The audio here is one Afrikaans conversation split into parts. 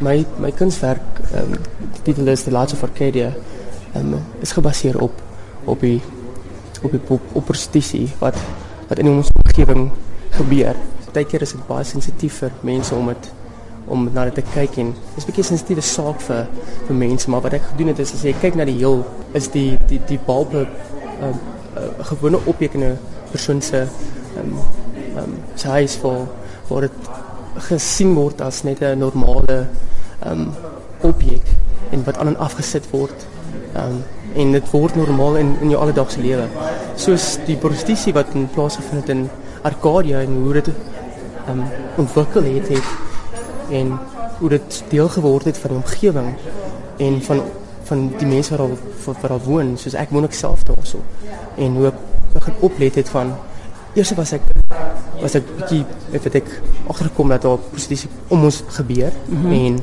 my my kunswerk ehm um, die titel is The Lights of Arcadia. Ehm um, is gebaseer op op die op die op, op prostitusie wat wat in ons omgewing gebeur. Partykeer is dit baie sensitief vir mense om dit om na dit te kyk en dis 'n bietjie sensitiewe saak vir vir mense, maar wat ek gedoen het is as jy kyk na die heel is die die die balbe ehm um, gewone 'n persoon se ehm um, ehm um, sy huis waar dit gesien word as net 'n normale ehm um, objek en wat aan en afgesit word. Ehm um, en dit word normaal in in jou alledaagse lewe. Soos die prostitusie wat in plaas gevind het in Arcadia en hoe dit ehm um, ontwikkel het, het en hoe dit deel geword het van die omgewing en van van die mense wat al wat al woon, soos ek woon ek self daarso. En hoe ek begin oplet het van eers was ek was ek bietjie het ek agtergekom dat daar prostitusie om ons gebeur mm -hmm. en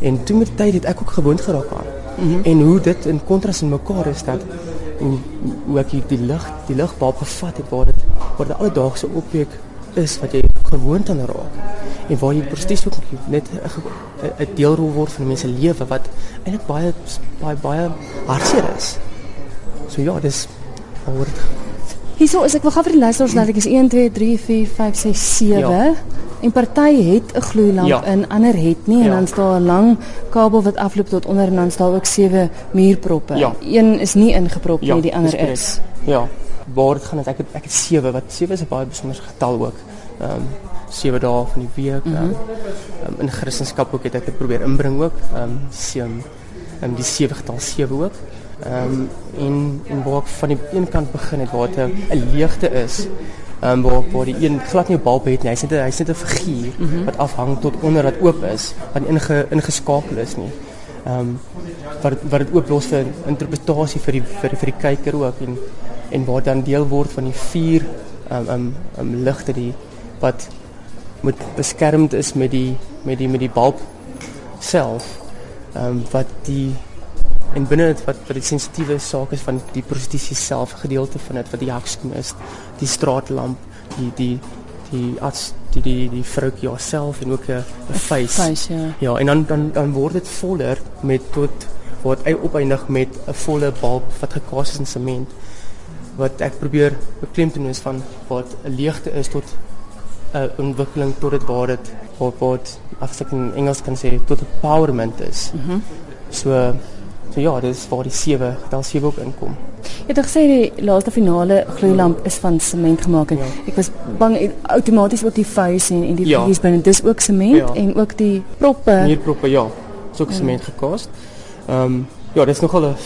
en toe met tyd het ek ook gewoond geraak aan. Mm -hmm. En hoe dit in kontras in mekaar is dat hoe hoe ek die lig die ligbal gevat het waar dit waar dit alledaagse objek is wat jy gewoond aan raak en waar jy prostitusie ook net 'n deelrol word van mense lewe wat eintlik baie baie baie hartseer is. So ja, dis word Hierso is ek wil gou vir die luisteraars laat ek is 1 2 3 4 5 6 7. Ja. En party het 'n gloeilamp ja. in, ander het nie ja. en dan staan 'n lang kabel wat afloop tot onder en dan staan ook sewe muurproppe. Ja. Een is nie ingeprop ja, nie, die ander is. is. Ja. Waar dit gaan is ek het, ek het sewe wat sewe is 'n baie besondere getal ook. Ehm um, sewe dae van die week. Mm -hmm. um, in Christendom ook het ek dit probeer inbring ook. Ehm um, sewe ehm um, die sewe getal sewe ook. Um, en en waar ek van die een kant begin het waar dit 'n leegte is. Um, waar waar die een glad nie bal het nie. Hy's net hy's net 'n figuur mm -hmm. wat afhang tot onder wat oop is, wat inge ingeskakel is nie. Ehm um, wat wat dit oop los vir interpretasie vir die vir vir die kyker ook en en waar dan deel word van die vier ehm um, ehm um, um, ligte die wat moet beskermd is met die met die met die balk self ehm um, wat die en binne dit wat wat die sensitiewe saak is van die prostitusie self gedeelte van dit wat die hakskoen is die straatlamp die die die as die die die vroukie haarself en ook 'n face. face ja. ja en dan dan dan word dit voller met tot word hy opeindig met 'n volle balk wat gekaas is in sement wat ek probeer beklemtoon is van wat 'n leegte is tot 'n ontwikkeling tot dit waar dit wat wat as ek in Engels kan sê tot empowerment is. Mhm. Mm so So ja, dis waar die 7, getal 7 ook inkom. Jy het gesê die laaste finale gloeilamp is van sement gemaak en ja. ek was bang outomaties ook die face en en die ja. vlies binne dis ook sement ja. en ook die proppe. Nee, proppe ja. Dis ook ja. sement gekaas. Ehm um, ja, dis nogal 'n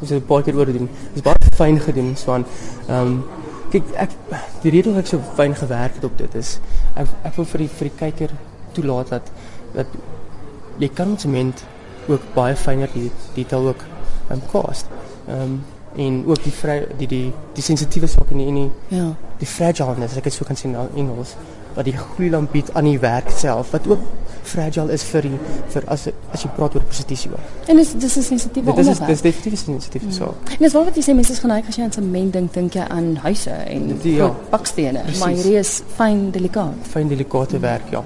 dis 'n baie keer oor doen. Dis baie fyn gedoen so aan ehm um, kyk ek die rede hoekom ek so fyn gewerk het op dit is ek ek wil vir die vir die kyker toelaat dat dat jy kan sement ook baie fyner die detail ook um, cast. Ehm um, en ook die vry die die die sensitiewe saak in die in die ja, die fragileness, ek het so kan sien in Engels, wat die gloeilamp bied aan die werk self wat ook fragile is vir die vir as as jy praat oor prostitusie. En dis dis is sensitief onderwerp. Dis is dis definitief sensitief ja. so. En dis wat jy sê mense is geneig as jy aan sement dink, dink jy aan huise en die, ja, bakstene, maar hierdie is fyn delikaat. Fyn delikate werk, ja.